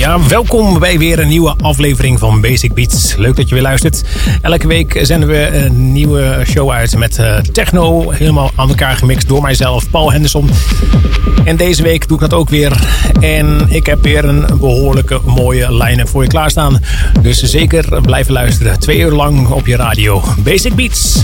Ja, welkom bij weer een nieuwe aflevering van Basic Beats. Leuk dat je weer luistert. Elke week zenden we een nieuwe show uit met uh, techno. Helemaal aan elkaar gemixt door mijzelf, Paul Henderson. En deze week doe ik dat ook weer. En ik heb weer een behoorlijke mooie lijnen voor je klaarstaan. Dus zeker blijven luisteren. Twee uur lang op je radio. Basic Beats.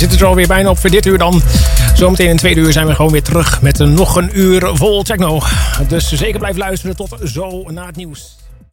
Dan zit er alweer bijna op voor dit uur dan. Zometeen in tweede uur zijn we gewoon weer terug met nog een uur vol techno. Dus zeker blijf luisteren tot zo na het nieuws.